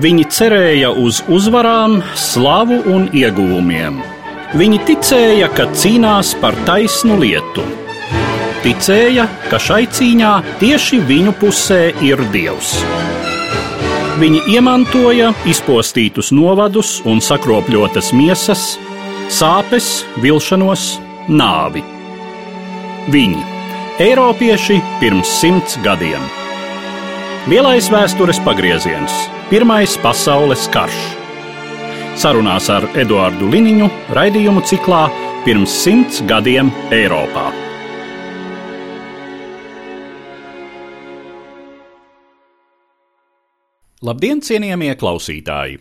Viņi cerēja uz uzvarām, slavu un ieguvumiem. Viņi ticēja, ka cīnās par taisnu lietu. Ticēja, ka šai cīņā tieši viņu pusē ir Dievs. Viņi iemantoja izpostītus novadus un sakropļotas miesas, sāpes, vilšanos, nāvi. Viņi, Eiropieši pirms simts gadiem. Lielais vēstures pagrieziens, Pirmais pasaules karš. Sarunās ar Eduāru Liniņu raidījumu ciklā Pirms simts gadiem Eiropā. Labdien, cienījamie klausītāji!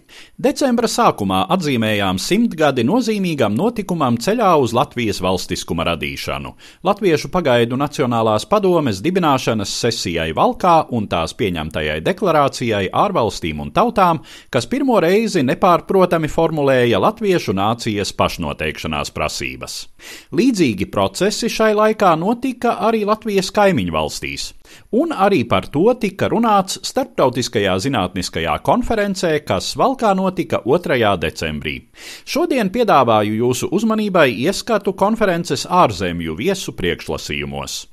Decembra sākumā atzīmējām simtgadi nozīmīgam notikumam ceļā uz Latvijas valstiskuma radīšanu - Latviešu pagaidu Nacionālās padomes dibināšanas sesijai Valkā un tās pieņemtajai deklarācijai ārvalstīm un tautām, kas pirmo reizi nepārprotami formulēja latviešu nācijas pašnoteikšanās prasības. Līdzīgi procesi šai laikā notika arī Latvijas kaimiņu valstīs un arī par to tika runāts starptautiskajā zinātniskajā konferencē, kas Valkā notika 2. decembrī. Šodien piedāvāju jūsu uzmanībai ieskatu konferences ārzemju viesu priekšlasījumos.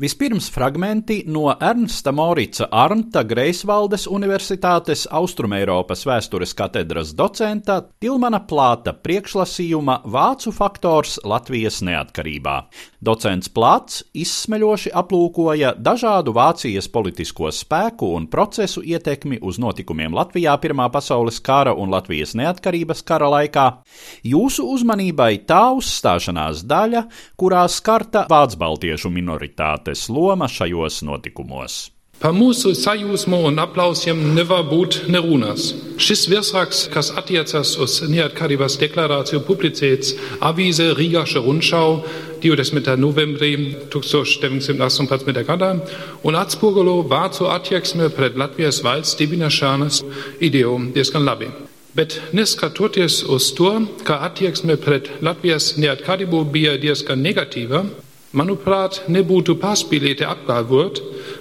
Vispirms fragmenti no Ernsta Morica Arnta Greisvaldes Universitātes Austrumēropas vēstures katedras docenta Tilmana Plāta priekšlasījuma Vācu faktors Latvijas neatkarībā. Docents Plāts izsmeļoši aplūkoja dažādu Vācijas politisko spēku un procesu ietekmi uz notikumiem Latvijā Pirmā pasaules kara un Latvijas neatkarības kara laikā. Jūsu uzmanībai tā uzstāšanās daļa, kurā skarta Vācu-Baltiešu minoritātes loma šajos notikumos. Pa mūsu sajūsmu un aplausiem nevar būt nerunas. Šis virsraksts, kas attiecas uz neatkarības deklarāciju publicēts avīze Rīgaša Rundschau 20. novembrī 1918. gadā un atspoguļo vācu attieksmi pret Latvijas valsts dibināšanas ideo diezgan labi. Bet neskatoties uz to, ka attieksme pret Latvijas neatkarību bija diezgan negatīva, manuprāt, nebūtu pārspīlēti apgalvot,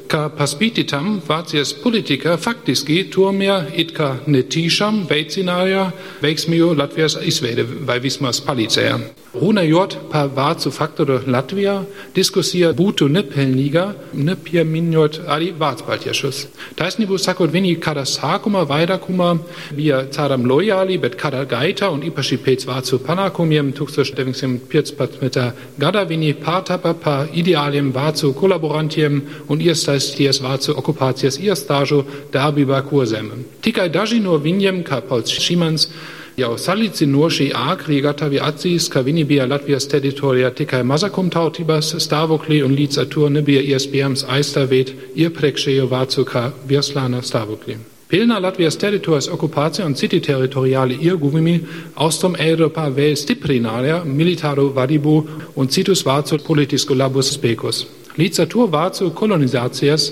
ka paspītitam Vācijas politika faktiski tomēr it kā netīšām veicināja veiksmīgu Latvijas izveidi vai vismaz palīdzēja. Runājot par vācu faktoru Latvijā, diskusija būtu nepelnīga, nepieminot arī Vācu-Baltiešus. Taisnību sakot, viņi kara sākuma vairākumā bija ceram lojāli, bet kara gaitā un īpaši pēc vācu panākumiem 1915. gadā viņi pārtapa par ideāliem vācu kolaborantiem un iesaisties vācu okupācijas iestāžu darbībā kurzem. Tikai daži no viņiem, kā Pauls Šimans, jau salīdzinoši āgri gatavi atzīst, ka viņi bija Latvijas teritorijā tikai mazakumtautības stāvoklī un līdz ar to nebija iespējams aizstāvēt iepriekšējo vācu kā virslāna stāvoklī. Pilnā Latvijas teritorijas okupācija un citi teritoriāli ieguvumi Austrum Eiropā vēl stiprināja militāro vadību un citus vācu politisku labus spēkus. Līdz ar to vācu kolonizācijas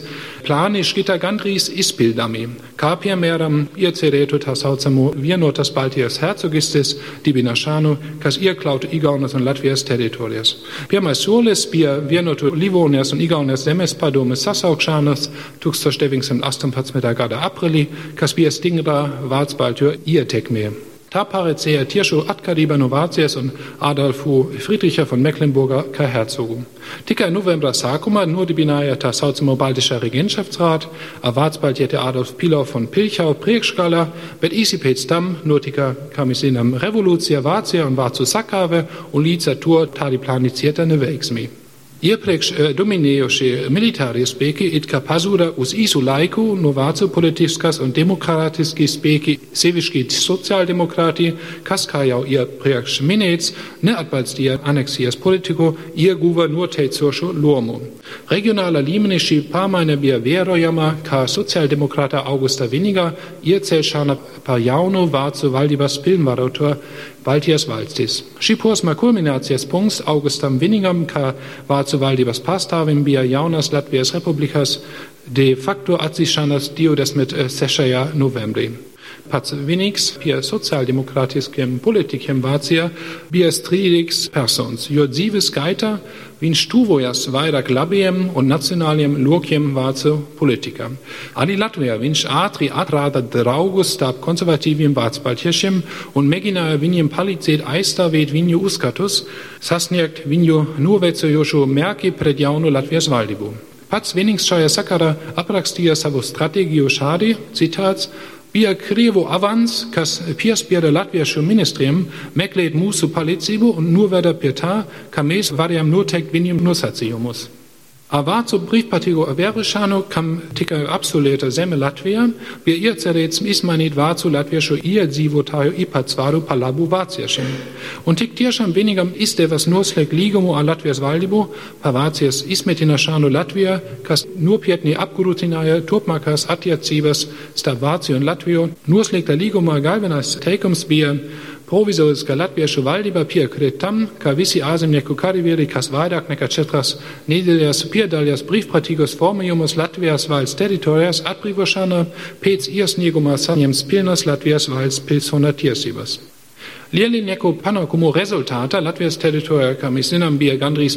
plāni šķita gandrīz izpildāmi, kā piemēram iecerētu tā saucamo vienotas Baltijas hercogistes dibināšanu, kas iekļautu Igaunas un Latvijas teritorijas. Pirmais solis bija vienotu Livonijas un Igaunijas zemes padomes sasaukšanas 1918. gada aprīlī, kas bija stingrā Vācu-Baltiju ietekmē. Tā paredzēja tiešu atkarību no Vācijas un Adolfu Friedricha von Mecklenburga kā hercogu. Tikai novembrā sākumā nodibināja tā saucamo Baltiskā regentschaftsrāt, ar Vācu-Baltieti Adolf Pilau von Pilchau priekšgalā, bet īsi pēc tam notika, kā mēs zinām, revolūcija Vācijā un Vācu sakāve un līdz ar to tādi plānicēta neveiksmi. Iepriekš dominējošie militārie spēki it kā pazuda uz īsu laiku no vācu politiskas un demokrātiski spēki, sevišķi sociāldemokrāti, kas, kā jau iepriekš minēts, neatbalstīja aneksijas politiku, ieguva noteicošu lomu. Regionāla līmenī šī pārmaiņa bija vērojama, kā sociāldemokrāta Augusta Viniga iecelšana par jaunu vācu valdības pilnvaroto Baltijas valstis. Šī posma kulminācijas punkts Augustam Vinigam, kā vācu valdības pārstāvim, bija jaunās Latvijas republikas de facto atzīšanas 26. novembrī. Pats vienīgs pie sociāldemokrātiskiem politikiem Vācijā bija strīdīgs persons, jo dzīves gaitā viņš tuvojas vairāk labiem un nacionāliem lokiem vācu politikam. Arī Latvijā viņš ātri atrada draugus starp konservatīviem vācbaltiešiem un mēģināja viņiem palīdzēt aizstāvēt viņu uzskatus, sasniegt viņu novecojošo mērķi pret jaunu Latvijas valdību. Pats vienīgs šajā sakarā aprakstīja savu stratēģiju šādi, citāts, bija Krievu avans, kas piespieda latviešu ministriem meklēt mūsu palīdzību un noveda pie tā, ka mēs varējām noteikt viņiem nosacījumus. Ar vācu brīvprātīgo vērošanu, kam tika absolvēta zeme Latvijā, bija iecerēts izmainīt vācu latviešu iedzīvotāju īpatsvaru par labu vāciešiem. Un tik tiešām vienīgam izdevās noslēgt līgumu ar Latvijas valdību par Vācijas izmetināšanu Latvijā, kas nopietni apgrūtināja turpmākās attiecības starp Vāciju un Latviju. Noslēgta līguma galvenais teikums bija Provizoriskā latviešu valdība piekrīt tam, ka visi ārzemnieku karavīri, kas vairāk nekā četras nedēļas piedalījās brīvprātīgos formējumos Latvijas valsts teritorijās atbrīvošanā, pēc iesniegumā saņems pilnas Latvijas valsts pilsona tiesības. Lielinieku panākumu rezultātā Latvijas teritorijā, kā mēs zinām, bija gandrīz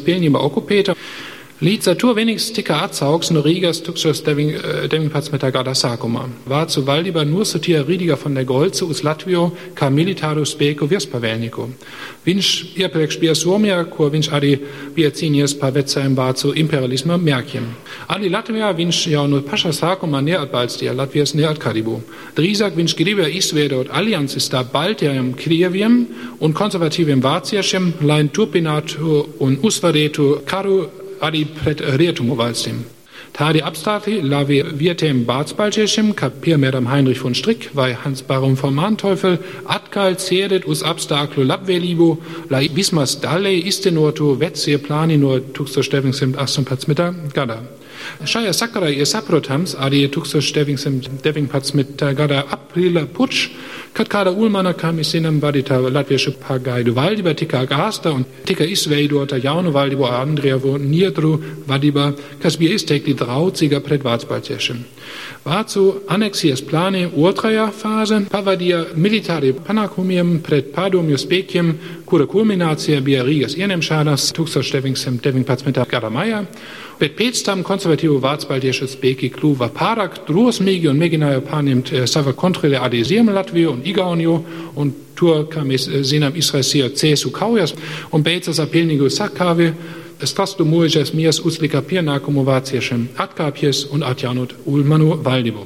to vienīgs tika atsaukts no Rīgas 2019. gada sākumā. Vācu valdība nosūtīja Rīdiga von der Golce uz Latviju kā militāru spēku virspavēlnieku. Viņš iepriekš bija Somijā, ko viņš arī bija cīnījies par vecajiem vācu imperialisma mērķiem. Arī Latvijā viņš jau no paša sākuma neatbalstīja Latvijas neatkarību. Drīzāk viņš gribēja izveidot aliansi starp Baltijiem, Krieviem un konservatīviem vāciešiem, lai turpinātu un uzvarētu karu arī pret rietumu valstīm. Tādi apstākļi ļāva vietējiem bāzbaltiešiem, kā piemēram Heinrich von Strick vai Hans Baron von Manteuffel, atkal cēdēt uz apstākļu labvēlību, lai vismaz daļēji iztenotu vecie plāni no 1918. gadā. Šajā sakarā ir saprotams arī 1919. gada aprīļa pučs, kad kāda Ulmana, kā mēs zinām, vadītā latviešu pagaidu valdība tika gāsta un tika izveidota jaunu valdību Andrievu Niedru vadībā, kas bija izteikti draudzīga pret vācbaltiešiem. Vācu aneksijas plāni otrajā fāze pavadīja militāri panākumiem pret padomju spēkiem, kura kulminācija bija Rīgas ieņemšanas 1919. gada maijā bet pēc tam konservatīvu vācu spēki kļuva pārāk drosmīgi un mēģināja pārņemt eh, savu kontroli arī Ziemeļlatviju un Igauniju. Un to, kā mēs zinām, izraisīja cēsu kaujas un beidzas ar pilnīgu sakāvi. Strastu mūžas mies uzlika pienākumu vāciešiem atkāpties un atjaunot Ulmanu valdību.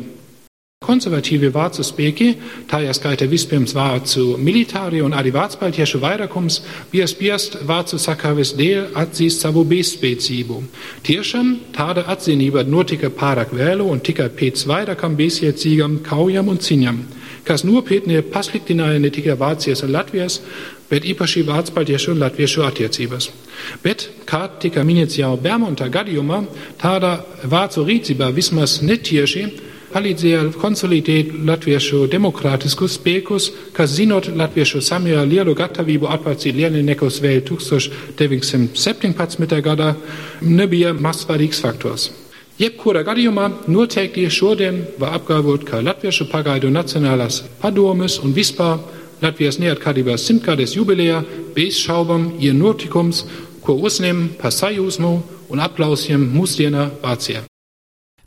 Konservatīvi vācu spēki, tā jāskaita vispirms vācu militāri un arī vācu baltiešu vairākums, bija spiest vācu sakāves dēļ atzīst savu bezspēcību. Tiešām tāda atzinība notika pārāk vēlu un tikai pēc vairākam bezjēdzīgam kaujam un ciņam, kas nopietni pasliktināja ne tikai Vācijas un Latvijas, bet īpaši vācu baltiešu un latviešu attiecības. Bet, kā tika minēts jau Bermonta gadījumā, tāda vācu rīcība vismaz netieši palīdzēja konsolidēt latviešu demokrātiskus spēkus, kas zinot latviešu samajā lielu gatavību atbalstīt lielniekus vēl 1917. gadā, nebija mazsvarīgs faktors. Jebkurā gadījumā noteikti šodien var apgalvot, ka Latviešu pagaidu Nacionālās padomes un vispār Latvijas neatkarības simtgades jubilejā bez šaubām ir notikums, ko uzņem par sajūsmu un aplausiem mūsdienā Vācijā.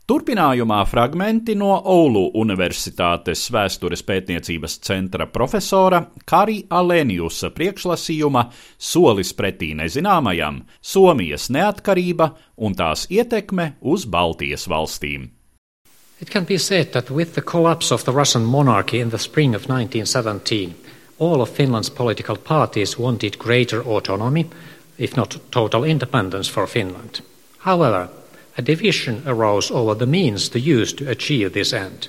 Turpinājumā fragmenti no Oulu Universitātes vēstures pētniecības centra profesora Kari Aleniusa priekšlasījuma Solis pretī nezināmajam - Somijas neatkarība un tās ietekme uz Baltijas valstīm. It can be said that with the collapse of the Russian monarchy in the spring of 1917, all of Finland's political parties wanted greater autonomy, if not total independence for Finland. However, a division arose over the means to use to achieve this end.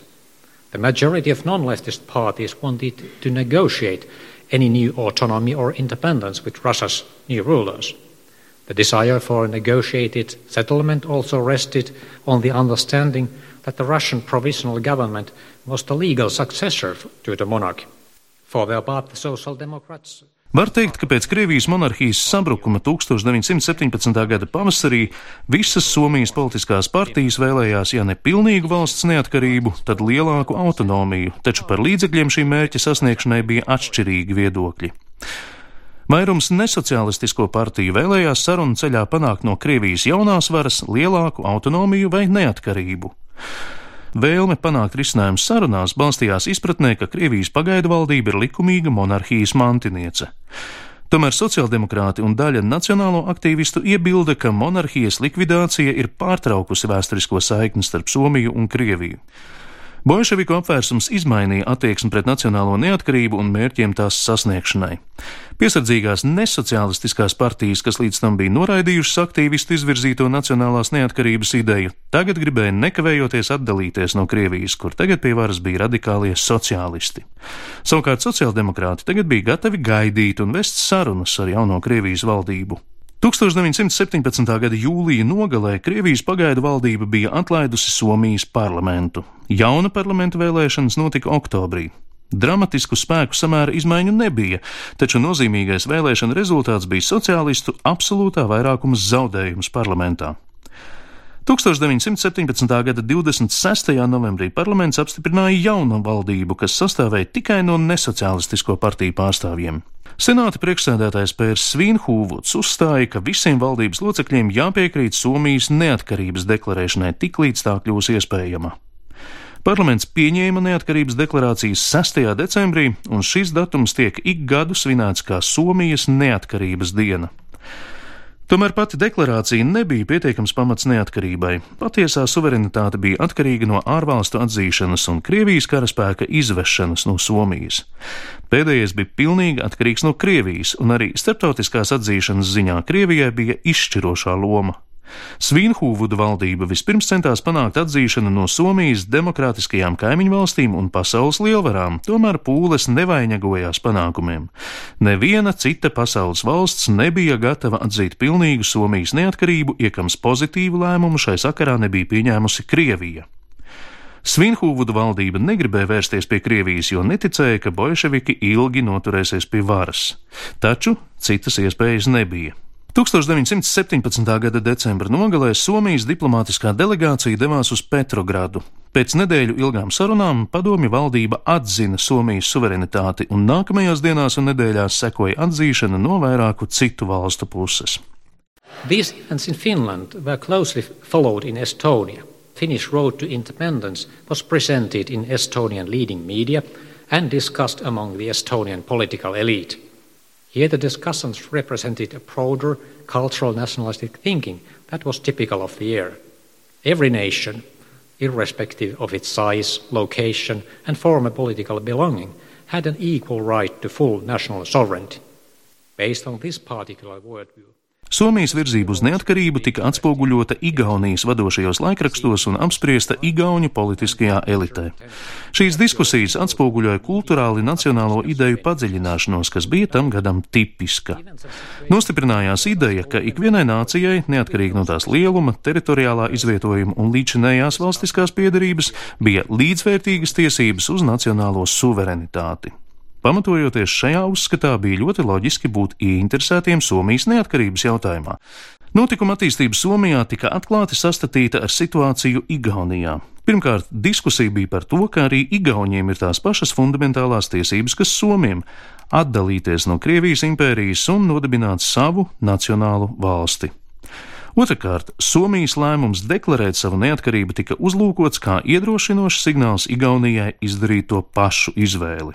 The majority of non leftist parties wanted to negotiate any new autonomy or independence with Russia's new rulers. The desire for a negotiated settlement also rested on the understanding that the Russian provisional government was the legal successor to the monarchy. Var teikt, ka pēc Krievijas monarhijas sabrukuma 1917. gada pavasarī visas Somijas politiskās partijas vēlējās, ja ne pilnīgu valsts neatkarību, tad lielāku autonomiju, taču par līdzekļiem šī mērķa sasniegšanai bija atšķirīgi viedokļi. Vairums nesociālistisko partiju vēlējās sarunu ceļā panākt no Krievijas jaunās varas lielāku autonomiju vai neatkarību. Vēlme panākt risinājumu sarunās balstījās izpratnē, ka Krievijas pagaidu valdība ir likumīga monarhijas mantiniece. Tomēr sociāldemokrāti un daļa nacionālo aktīvistu iebilda, ka monarhijas likvidācija ir pārtraukusi vēsturisko saikni starp Somiju un Krieviju. Bolševiku apvērsums izmainīja attieksmi pret nacionālo neatkarību un mērķiem tās sasniegšanai. Piesardzīgās nesociālistiskās partijas, kas līdz tam bija noraidījušas aktīvistu izvirzīto nacionālās neatkarības ideju, tagad gribēja nekavējoties atdalīties no Krievijas, kur tagad pie varas bija radikālie sociālisti. Savukārt sociāldemokrāti tagad bija gatavi gaidīt un vest sarunas ar jauno Krievijas valdību. 1917. gada jūlija nogalē Krievijas pagaidu valdība bija atlaidusi Somijas parlamentu. Jauna parlamenta vēlēšanas notika oktobrī. Dramatisku spēku samēra izmaiņu nebija, taču nozīmīgais vēlēšana rezultāts bija sociālistu absolūtā vairākuma zaudējums parlamentā. 1917. gada 26. novembrī parlaments apstiprināja jaunu valdību, kas sastāvēja tikai no nesociālistisko partiju pārstāvjiem. Senāta priekšsēdētājs Pērs Svinhūvuds uzstāja, ka visiem valdības locekļiem jāpiekrīt Somijas neatkarības deklarēšanai tik līdz tā kļūs iespējama. Parlaments pieņēma neatkarības deklarācijas 6. decembrī, un šis datums tiek ik gadu svinēts kā Somijas neatkarības diena. Tomēr pati deklarācija nebija pietiekams pamats neatkarībai. Patiesā suverenitāte bija atkarīga no ārvalstu atzīšanas un Krievijas karaspēka izvešanas no Somijas. Pēdējais bija pilnīgi atkarīgs no Krievijas, un arī starptautiskās atzīšanas ziņā Krievijai bija izšķirošā loma. Svinhūvuda valdība vispirms centās panākt atzīšanu no Somijas demokrātiskajām kaimiņu valstīm un pasaules lielvarām, tomēr pūles nevainagojās panākumiem. Neviena cita pasaules valsts nebija gatava atzīt pilnīgu Somijas neatkarību, iekams pozitīvu lēmumu šai sakarā nebija pieņēmusi Krievija. Svinhūvuda valdība negribēja vērsties pie Krievijas, jo neticēja, ka bolševiki ilgi noturēsies pie varas. Taču citas iespējas nebija. 1917. gada decembra nogalē Somijas diplomātiskā delegācija devās uz Petrogradu. Pēc nedēļu ilgām sarunām padomju valdība atzina Somijas suverenitāti, un nākamajās dienās un nedēļās sekoja atzīšana no vairāku citu valstu puses. These events in Finland were closely followed in Estonia. Finnish road to independence was presented in Estonian leading media and discussed among the Estonian political elite. Here, the discussions represented a broader cultural nationalistic thinking that was typical of the era. Every nation, irrespective of its size, location, and former political belonging, had an equal right to full national sovereignty. Based on this particular worldview, Somijas virzība uz neatkarību tika atspoguļota Igaunijas vadošajos laikrakstos un apspriesta Igauņu politiskajā elitē. Šīs diskusijas atspoguļoja kultūrāli nacionālo ideju padziļināšanos, kas bija tam gadam tipiska. Nostiprinājās ideja, ka ikvienai nācijai, neatkarīgi no tās lieluma, teritoriālā izvietojuma un līdzinējās valstiskās piedarības, bija līdzvērtīgas tiesības uz nacionālo suverenitāti. Pamatojoties šajā uzskatā, bija ļoti loģiski būt ieinteresētiem Somijas neatkarības jautājumā. Notikuma attīstība Somijā tika atklāti sastatīta ar situāciju Igaunijā. Pirmkārt, diskusija bija par to, ka arī Igauniem ir tās pašas fundamentālās tiesības, kas Somiem - atdalīties no Krievijas impērijas un nodibināt savu nacionālu valsti. Otrakārt, Somijas lēmums deklarēt savu neatkarību tika uzlūkots kā iedrošinošs signāls Igaunijai izdarīt to pašu izvēli.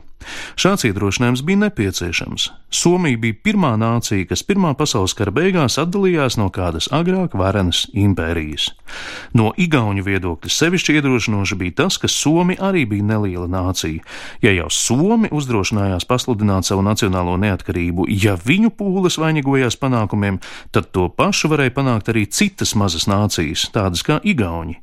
Šāds iedrošinājums bija nepieciešams. Somija bija pirmā nācija, kas Pirmā pasaules kara beigās atdalījās no kādas agrāk varenas impērijas. No Igauniju viedokļa sevišķi iedrošinoši bija tas, ka Somi arī bija neliela nācija. Ja jau Somi uzdrošinājās pasludināt savu nacionālo neatkarību, ja viņu pūles vainagojās panākumiem, tad to pašu varēja panākt arī citas mazas nācijas, tādas kā Igauni.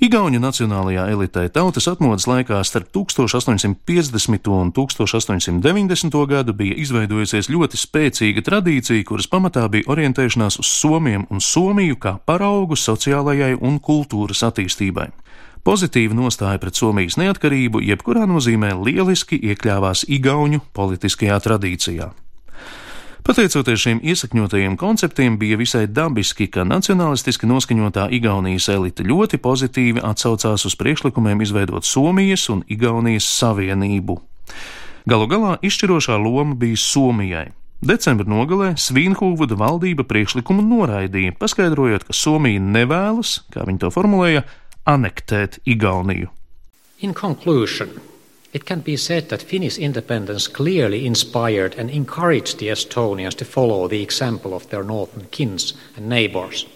Igauņu nacionālajā elitē tautas atmodas laikā starp 1850. un 1890. gadu bija izveidojusies ļoti spēcīga tradīcija, kuras pamatā bija orientēšanās uz Somiem un Somiju kā paraugu sociālajai un kultūras attīstībai. Pozitīva nostāja pret Somijas neatkarību jebkurā nozīmē lieliski iekļāvās Igauņu politiskajā tradīcijā. Pateicoties šiem iesakņotajiem konceptiem, bija visai dabiski, ka nacionalistiski noskaņotā Igaunijas elite ļoti pozitīvi atsaucās uz priekšlikumiem izveidot Somijas un Igaunijas savienību. Galu galā izšķirošā loma bija Somijai. Decembra nogalē Svīnhūvuda valdība priekšlikumu noraidīja, paskaidrojot, ka Somija nevēlas, kā viņi to formulēja, anektēt Igauniju. In conclusion, It can be said that Finnish independence clearly inspired and encouraged the Estonians to follow the example of their northern kins and neighbors.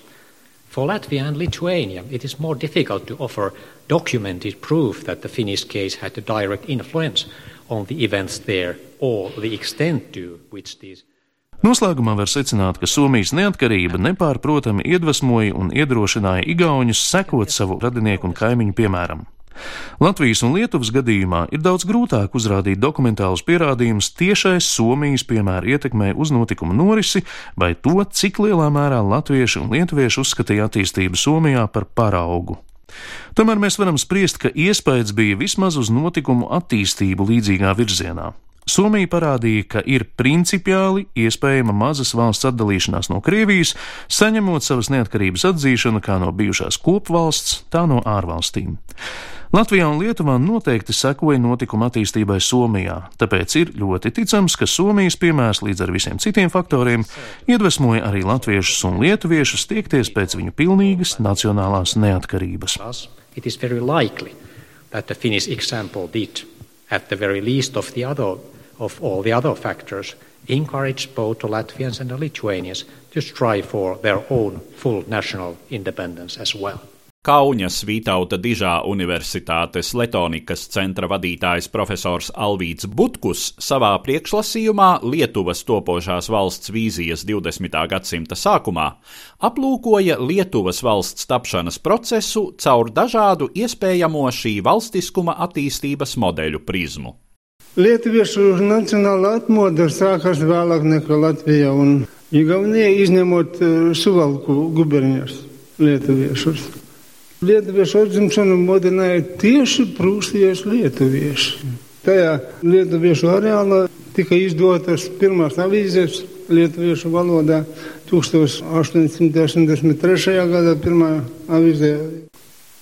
For Latvia and Lithuania, it is more difficult to offer documented proof that the Finnish case had a direct influence on the events there or the extent to which these. Noslēgumā var secināt, ka Somijas neatkarība nepārprotami iedvesmoja un iedrošināja Igaunus sekot savu radinieku un kaimiņu piemēram. Latvijas un Lietuvas gadījumā ir daudz grūtāk uzrādīt dokumentālus pierādījumus tiešais Somijas piemēra ietekmē uz notikumu norisi vai to, cik lielā mērā latvieši un lietuvieši uzskatīja attīstību Somijā par paraugu. Tomēr mēs varam spriest, ka iespējas bija vismaz uz notikumu attīstību līdzīgā virzienā. Somija parādīja, ka ir principiāli iespējama mazas valsts atdalīšanās no Krievijas, saņemot savas neatkarības atzīšanu kā no bijušās kopvalsts, tā no ārvalstīm. Latvijā un Lietuvā noteikti sekoja notikuma attīstībai Somijā, tāpēc ir ļoti ticams, ka Somijas piemērs līdz ar visiem citiem faktoriem iedvesmoja arī latviešus un lietuviešus tiekties pēc viņu pilnīgas nacionālās neatkarības. Other of all the other factors, encourage both the Latvians and the Lithuanians to strive for their own full national independence as well. Kauņas Vītauta Dižā Universitātes Letonikas centra vadītājs profesors Alvīts Butkus savā priekšlasījumā Lietuvas topošās valsts vīzijas 20. gadsimta sākumā aplūkoja Lietuvas valsts tapšanas procesu caur dažādu iespējamo šī valstiskuma attīstības modeļu prizmu. Lietuviešu nacionāla atmoda sākās vēlāk nekā Latvija un Igaunija, izņemot eh, Suvalku gubernijas lietuviešus. Lietuviešu atzimšanu modināja tieši prūsiešu lietuvieši. Tajā lietuviešu areālā tika izdotas pirmās avīzes lietuviešu valodā 1883. gadā pirmā avīzē.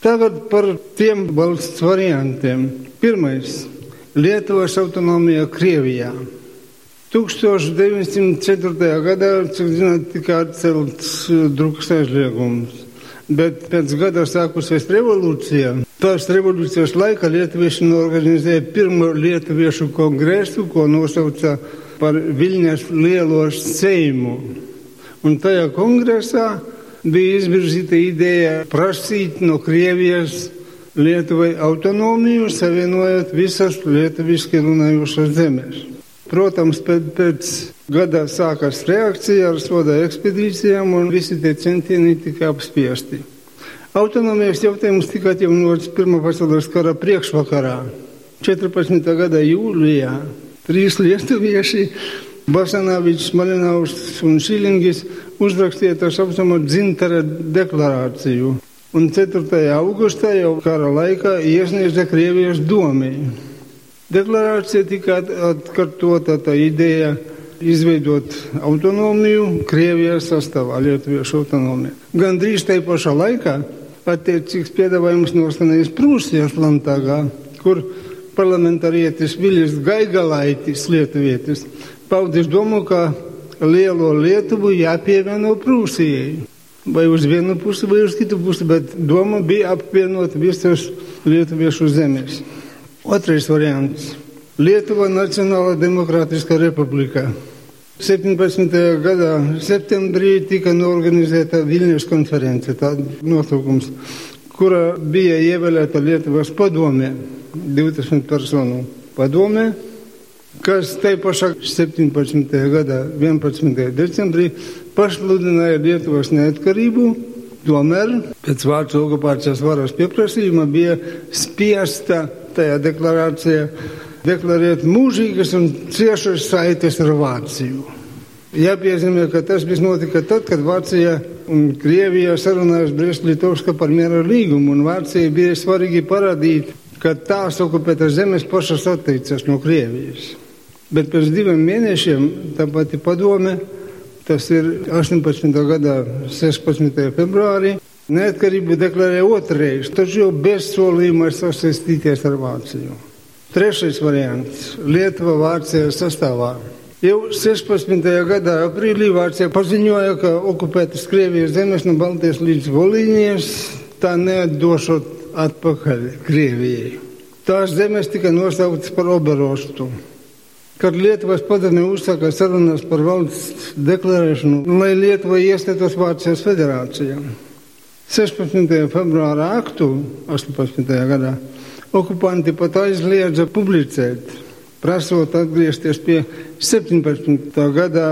Tagad par tiem valsts variantiem. Pirmais - Lietuvas autonomija Krievijā. 1904. gadā, cik zināt, tika atcelts drukas aizliegums bet pēc gada sākusies revolūcija. Tās revolūcijas laikā lietuvieši norganizēja pirmo lietuviešu kongresu, ko nosauca par Viļņas lielo seimu. Un tajā kongresā bija izvirzīta ideja prasīt no Krievijas Lietuvai autonomiju, savienojot visas lietuviski runājošas zemes. Protams, pēc, pēc gada sākās reakcija ar soda ekspedīcijām, un visi tie centieni tika apspiesti. Autonomijas jautājums tika atjaunots Pirmā pasaules kara priekšvakarā. 14. gada jūlijā trīs lietuvieši, Basanavičs, Malinovs un Šilingis, uzrakstīja tā saucamo dzintara deklarāciju. Un 4. augustā jau kara laikā iesniedza Krievijas domē. Deklarācija tika atkārtota tā ideja izveidot autonomiju Krievijas sastāvā, Lietuviešu autonomiju. Gan drīz tajā pašā laikā attiecīgs piedāvājums nostanējis Prūsijas Landtagā, kur parlamentārietis Viļas Gaigalaitis, lietuvietis, paudis domu, ka lielo Lietuvu jāpievieno Prūsijai. Vai uz vienu pusi, vai uz citu pusi, bet doma bija apvienot visas lietuviešu zemes. Otrais variants - Lietuva Nacionāla Demokrātiskā republika. 17. gadā septembrī tika norganizēta Viļņas konference, tā nosaukums, kura bija ievēlēta Lietuvas padomē, 20 personu padomē, kas te pašā 17. gada 11. decembrī pašsludināja Lietuvas neatkarību. Tomēr pēc Vācu okupācijas varas pieprasījuma bija spiesta tajā deklarācijā deklarēt mūžīgas un ciešas saites ar Vāciju. Jāpiezīmē, ka tas viss notika tad, kad Vācija un Krievija sarunājās Brest-Litovska par miera līgumu, un Vācija bija svarīgi parādīt, ka tās okupētas zemes pašas atteicas no Krievijas. Bet pēc diviem mēnešiem tā pati padome, tas ir 18. gada 16. februārī, neatkarību deklarēja otrreiz, taču jau bez solījuma sasaistīties ar Vāciju. Trešais variants - Lietuva Vācija sastāvā. Jau 16. gada aprīlī Vācija paziņoja, ka okupētas Krievijas zemes no Baltijas līdz Volīnijas tā neatdošot atpakaļ Krievijai. Tās zemes tika nosauktas par Oberostu. Kad Lietuvas padome uzsāka sarunas par valsts deklarēšanu, lai Lietuva iestātos Vācijas federācijā. 16. februāra aktu 18. gadā okupanti pat aizliedza publicēt, prasot atgriezties pie 17. gada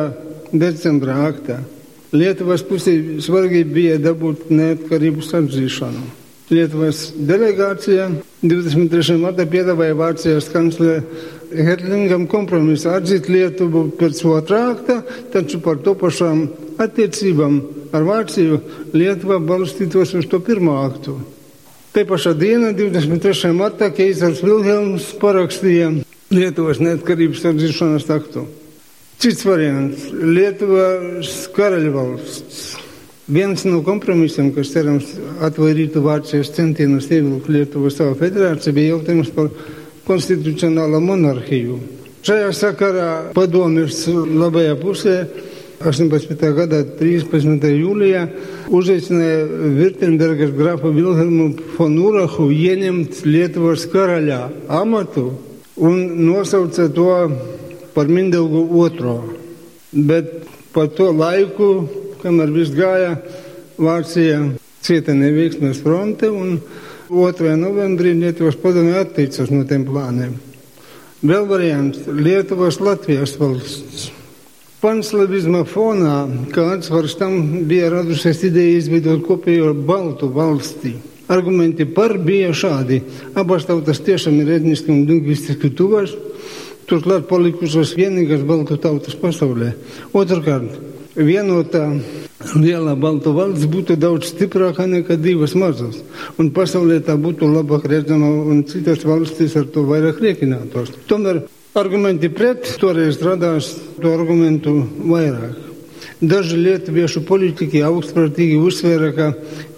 decembra aktā. Lietuvas pusē svarīgi bija dabūt neatkarības atzīšanu. Lietuvas delegācija 23. martā piedāvāja Vācijas kanclere Herlingam kompromisu atzīt Lietuvu pēc otrā akta, taču par to pašām attiecībām ar Vāciju Lietuva balstītos uz to pirmo aktu. Te pašā dienā, 23. martā, Keisars Vilhelms parakstīja Lietuvas neatkarības atzīšanas aktu. Cits variants - Lietuvas karaļvalsts. Viens no kompromisiem, kas cerams atvairītu Vācijas centienus ievilkt Lietuvu savā federācijā, bija jautājums par konstitucionālo monarhiju. Šajā sakarā padomjas labajā pusē 18. gada 13. jūlijā uzaicināja Virtenbergas grafu Vilhelmu von Urahu ieņemt Lietuvas karaļā amatu un nosauca to par Mindaugu otro. Bet pa to laiku kamēr viss gāja, Vācija cieta neveiksmes fronte un 2. novembrī Lietuvas padomē atteicās no tiem plāniem. Vēl variants - Lietuvas Latvijas valsts. Panslavisma fonā, kā atsvars tam, bija radusies ideja izveidot kopējo Baltu valsti. Argumenti par bija šādi. Abas tautas tiešām ir etniski un lingvistiski tuvas, turklāt palikušas vienīgās Baltu tautas pasaulē. Otrkārt, vienotā liela baltu valsts būtu daudz stiprāka nekā divas mazas. Un pasaulē tā būtu labāk redzama un citas valstis ar to vairāk rēķinātos. Tomēr argumenti pret toreiz radās to argumentu vairāk. Daži lietuviešu politiķi augstprātīgi uzsvēra, ka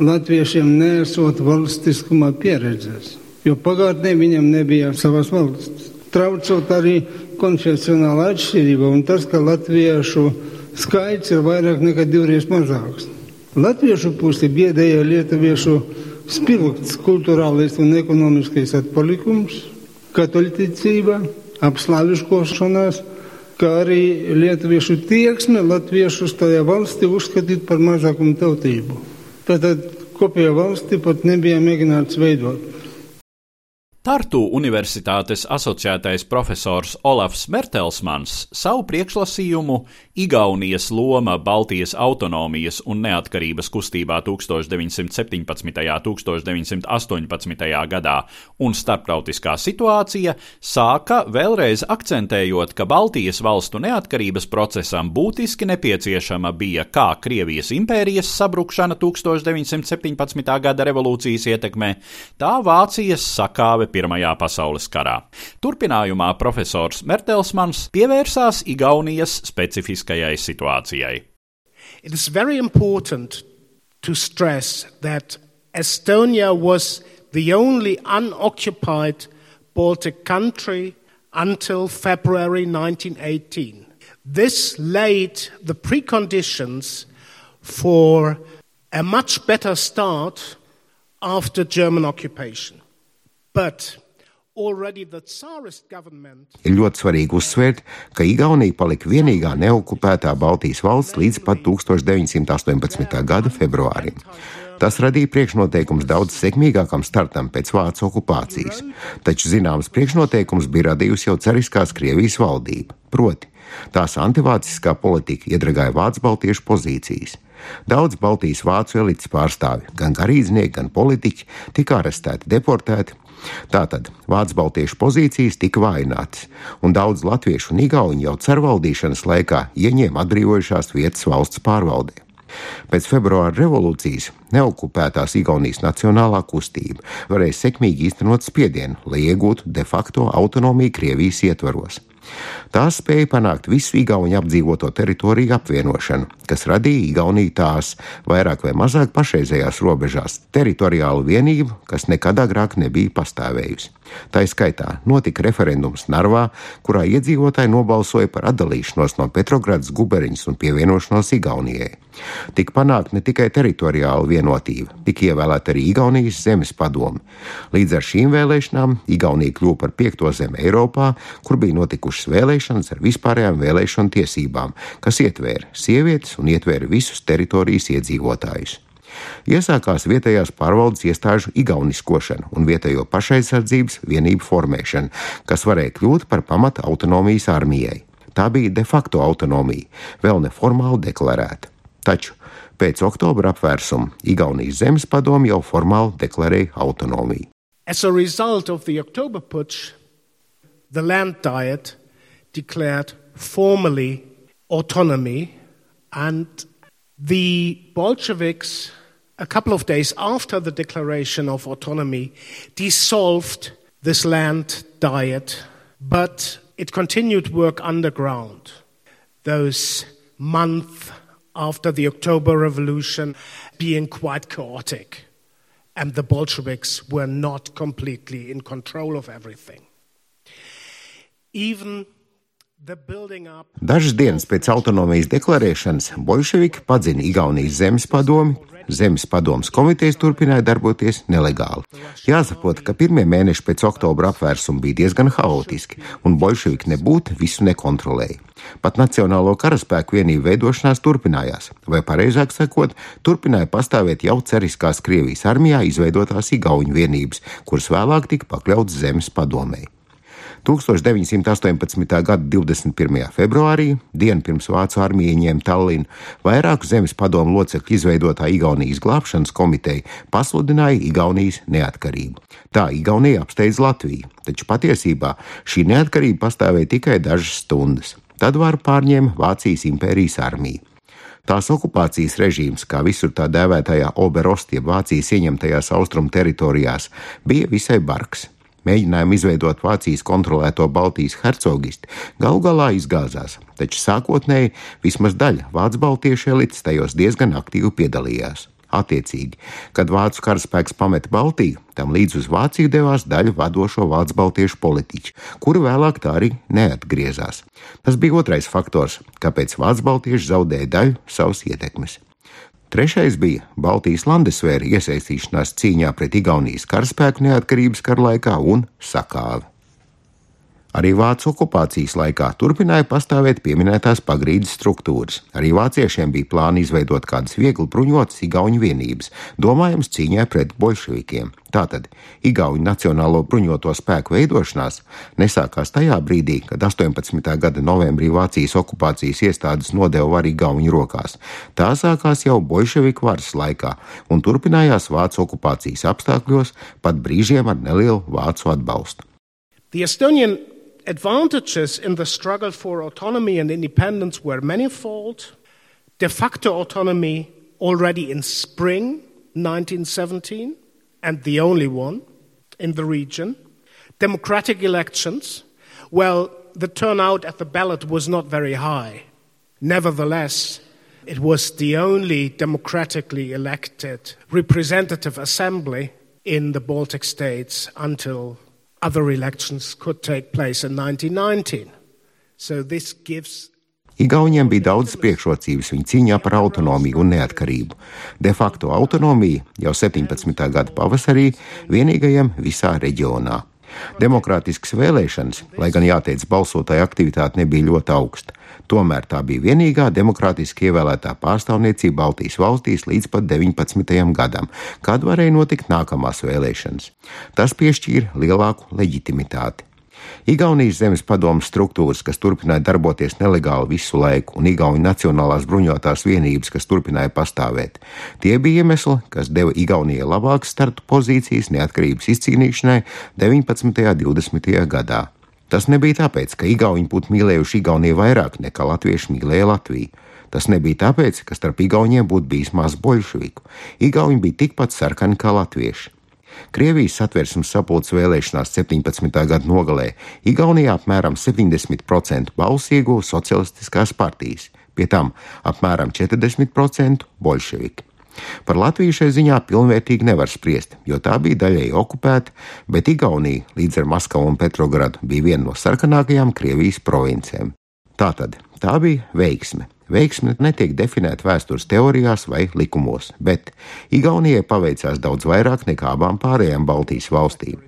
latviešiem nesot valstiskuma pieredzes, jo pagātnē viņam nebija savas valsts. Traucot arī konfesionāla atšķirība un tas, ka latviešu skaits ir vairāk nekā divreiz mazāks. Latviešu pusi biedēja lietuviešu spilgts kultūrālais un ekonomiskais atpalikums, katoļticība, apslāviškošanās, kā arī lietuviešu tieksme latviešus tajā valstī uzskatīt par mazākumu tautību. Tātad kopējā valsti pat nebija mēģināts veidot. Tartu Universitātes asociētais profesors Olafs Mertelsmans savu priekšlasījumu Igaunijas loma Baltijas autonomijas un neatkarības kustībā 1917. un 1918. gadā un starptautiskā situācija sāka vēlreiz akcentējot, ka Baltijas valstu neatkarības procesam būtiski nepieciešama bija kā Krievijas impērijas sabrukšana 1917. gada revolūcijas ietekmē, tā Vācijas sakāve Pirmajā pasaules karā. Turpinājumā profesors Mertelsmans pievērsās Igaunijas specifiskajai situācijai. It is very important to stress that Estonia was the only unoccupied Baltic country until February 1918. This laid the preconditions for a much better start after German occupation. But Ir ļoti svarīgi uzsvērt, ka Igaunija palika vienīgā neokupētā Baltijas valsts līdz pat 1918. gada februārim. Tas radīja priekšnoteikums daudz sekmīgākam startam pēc vācu okupācijas, taču zināms priekšnoteikums bija radījusi jau cariskās Krievijas valdība, proti, tās antivāciskā politika iedragāja vācu baltiešu pozīcijas. Daudz Baltijas vācu elites pārstāvi, gan garīdznieki, gan politiķi, tika arestēti, deportēti, Tātad Vācu baltiešu pozīcijas tika vājinātas, un daudz latviešu un igauņu jau carvaldīšanas laikā ieņēma atbrīvojušās vietas valsts pārvaldē. Pēc februāra revolūcijas neokupētās Igaunijas nacionālā kustība varēja sekmīgi īstenot spiedienu, lai iegūtu de facto autonomiju Krievijas ietvaros. Tās spēja panākt visu Igauniju apdzīvoto teritoriju apvienošanu, kas radīja Igauniju tās vairāk vai mazāk pašreizējās robežās teritoriālu vienību, kas nekad agrāk nebija pastāvējusi. Tā izskaitā notika referendums Narvā, kurā iedzīvotāji nobalsoja par atdalīšanos no Petrogradas guberiņas un pievienošanos Igaunijai. Tik panākt ne tikai teritoriāla vienotība, tik ievēlēta arī Igaunijas zemes padome. Līdz ar šīm vēlēšanām Igaunija kļuva par piekto zemi Eiropā, kur bija notikušas vēlēšanas ar vispārējām vēlēšanu tiesībām, kas ietvēra sievietes un ietvēra visus teritorijas iedzīvotājus. Iesākās vietējās pārvaldes iestāžu igauniskošana un vietējo pašaizsardzības vienību formēšana, kas varēja kļūt par pamata autonomijas armijai. Tā bija de facto autonomija, vēl neformāli deklarēta. Taču pēc oktobra apvērsuma Igaunijas zemes padomu jau formāli deklarēja autonomiju. As a result of the October putsch, the land diet declared formally autonomy, and the Bolsheviks a couple of days after the declaration of autonomy, dissolved this land diet, but it continued work underground. Those months after the October Revolution being quite chaotic, and the Bolsheviks were not completely in control of everything. Even Dažas dienas pēc autonomijas deklarēšanas bolševiki padzina Igaunijas zemes padomi, zemes padomas komitejas turpināja darboties nelegāli. Jāsaprot, ka pirmie mēneši pēc oktobra apvērsuma bija diezgan haotiski, un bolševiki nebūtu visu nekontrolēja. Pat Nacionālo karaspēku vienību veidošanās turpinājās, vai pareizāk sakot, turpināja pastāvēt jau ceriskās Krievijas armijā izveidotās Igauņu vienības, kuras vēlāk tika pakļautas zemes padomēji. 1918. gada 21. februārī, dienu pirms Vācu armija ieņēma Tallinu, vairāku zemes padomu locekļu izveidotā Igaunijas glābšanas komiteja pasludināja Igaunijas neatkarību. Tā Igaunija apsteidz Latviju, taču patiesībā šī neatkarība pastāvēja tikai dažas stundas. Tad varu pārņēma Vācijas impērijas armija. Tās okupācijas režīms, kā visur tā dēvētajā Oberostie Vācijas ieņemtajās austrumu teritorijās, bija visai bargs. Mēģinājumi izveidot Vācijas kontrolēto Baltijas hercogisti galu galā izgāzās, taču sākotnēji vismaz daļa vācu baltiešu elites tajos diezgan aktīvi piedalījās. Attiecīgi, kad vācu karaspēks pameta Baltiju, tam līdz uz Vāciju devās daļa vadošo vācu baltiešu politiķu, kuri vēlāk tā arī neatgriezās. Tas bija otrais faktors, kāpēc vācu baltieši zaudēja daļu savas ietekmes. Trešais bija Baltijas landesvēra iesaistīšanās cīņā pret Igaunijas karaspēku neatkarības kara laikā un sakāvi. Arī vācu okupācijas laikā turpināja pastāvēt pieminētās pagrīdes struktūras. Arī vāciešiem bija plāni izveidot kādas viegli bruņotas Igaunijas vienības, domājams cīņai pret bolševikiem. Tātad Igaunijas Nacionālo bruņoto spēku veidošanās nesākās tajā brīdī, kad 18. gada novembrī Vācijas okupācijas iestādes nodeva varu Igaunijas rokās. Tā sākās jau bolševiku varas laikā un turpinājās Vācu okupācijas apstākļos, pat brīžiem ar nelielu vācu atbalstu. The Estonian advantages in the struggle for autonomy and independence were manifold. De facto autonomy already in spring 1917, and the only one in the region. Democratic elections, well, the turnout at the ballot was not very high. Nevertheless, it was the only democratically elected representative assembly in the Baltic states until other elections could take place in 1919. So this gives Igauniem bija daudz priekšrocības viņa cīņā par autonomiju un neatkarību. De facto autonomija jau 17. gada pavasarī vienīgajam visā reģionā. Demokrātiskas vēlēšanas, lai gan jāteic, balsotāja aktivitāte nebija ļoti augsta, tomēr tā bija vienīgā demokrātiski ievēlētā pārstāvniecība Baltijas valstīs līdz pat 19. gadam, kad varēja notikt nākamās vēlēšanas. Tas piešķīra lielāku leģitimitāti. Igaunijas zemes padomas struktūras, kas turpināja darboties nelegāli visu laiku, un Igaunijas nacionālās bruņotās vienības, kas turpināja pastāvēt. Tie bija iemesli, kas deva Igaunijai labākas startu pozīcijas neatkarības izcīnīšanai 19. un 20. gadā. Tas nebija tāpēc, ka Igauni būtu mīlējuši Igauniju vairāk nekā latvieši mīlēja Latviju. Tas nebija tāpēc, ka starp Igauniem būtu bijis maz bolševiku. Igauni bija tikpat sarkani kā latvieši. Krievijas satversmes sapulces vēlēšanās 17. gada nogalē Igaunijā apmēram 70% balsu ieguva socialistiskās partijas, pie tam apmēram 40% bolševiki. Par Latviju šai ziņā pilnvērtīgi nevar spriest, jo tā bija daļēji okupēta, bet Igaunija līdz ar Maskavu un Petrogradu bija viena no sarkanākajām Krievijas provincēm. Tātad tā bija veiksme. Veiksme netiek definēta vēstures teorijās vai likumos, bet Igaunijai paveicās daudz vairāk nekā abām pārējām Baltijas valstīm.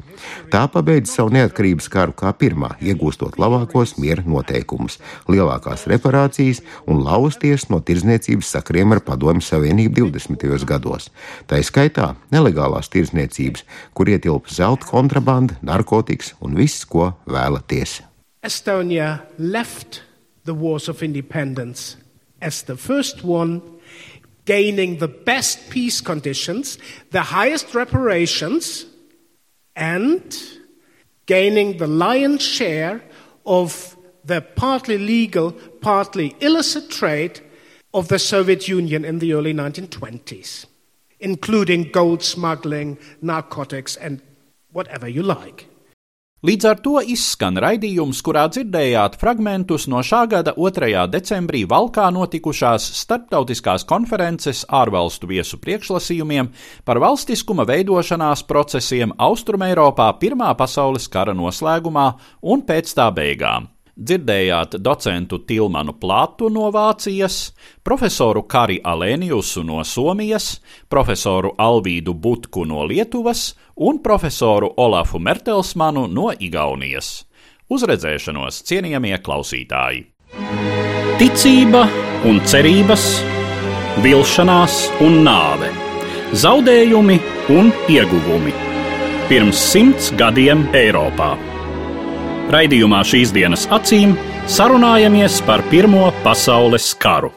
Tā pabeidza savu neatkarības karu kā pirmā, iegūstot labākos miera noteikumus, lielākās reparācijas un lausties no tirdzniecības sakriem ar Padomju Savienību 20. gados. Tā izskaitā nelegālās tirdzniecības, kur ietilpa zelta kontrabanda, narkotikas un viss, ko vēlaties. Estonia left the wars of independence as the first one, gaining the best peace conditions, the highest reparations, and gaining the lion's share of the partly legal, partly illicit trade of the Soviet Union in the early 1920s, including gold smuggling, narcotics, and whatever you like. Līdz ar to izskan raidījums, kurā dzirdējāt fragmentus no šā gada 2. decembrī Valkā notikušās starptautiskās konferences ārvalstu viesu priekšlasījumiem par valstiskuma veidošanās procesiem Austrumēropā Pirmā pasaules kara noslēgumā un pēc tā beigām. Dzirdējāt docentu Tilmanu Plātu no Vācijas, profesoru Kari Alēniusu no Somijas, profesoru Alvīdu Butku no Lietuvas un profesoru Olafu Mertelsmanu no Igaunijas. Uzredzēšanos, cienījamie klausītāji! Ticība un cerības, vilšanās un nāve, zaudējumi un ieguvumi. Pirms simts gadiem Eiropā. Raidījumā šīs dienas acīm sarunājamies par Pirmo pasaules karu.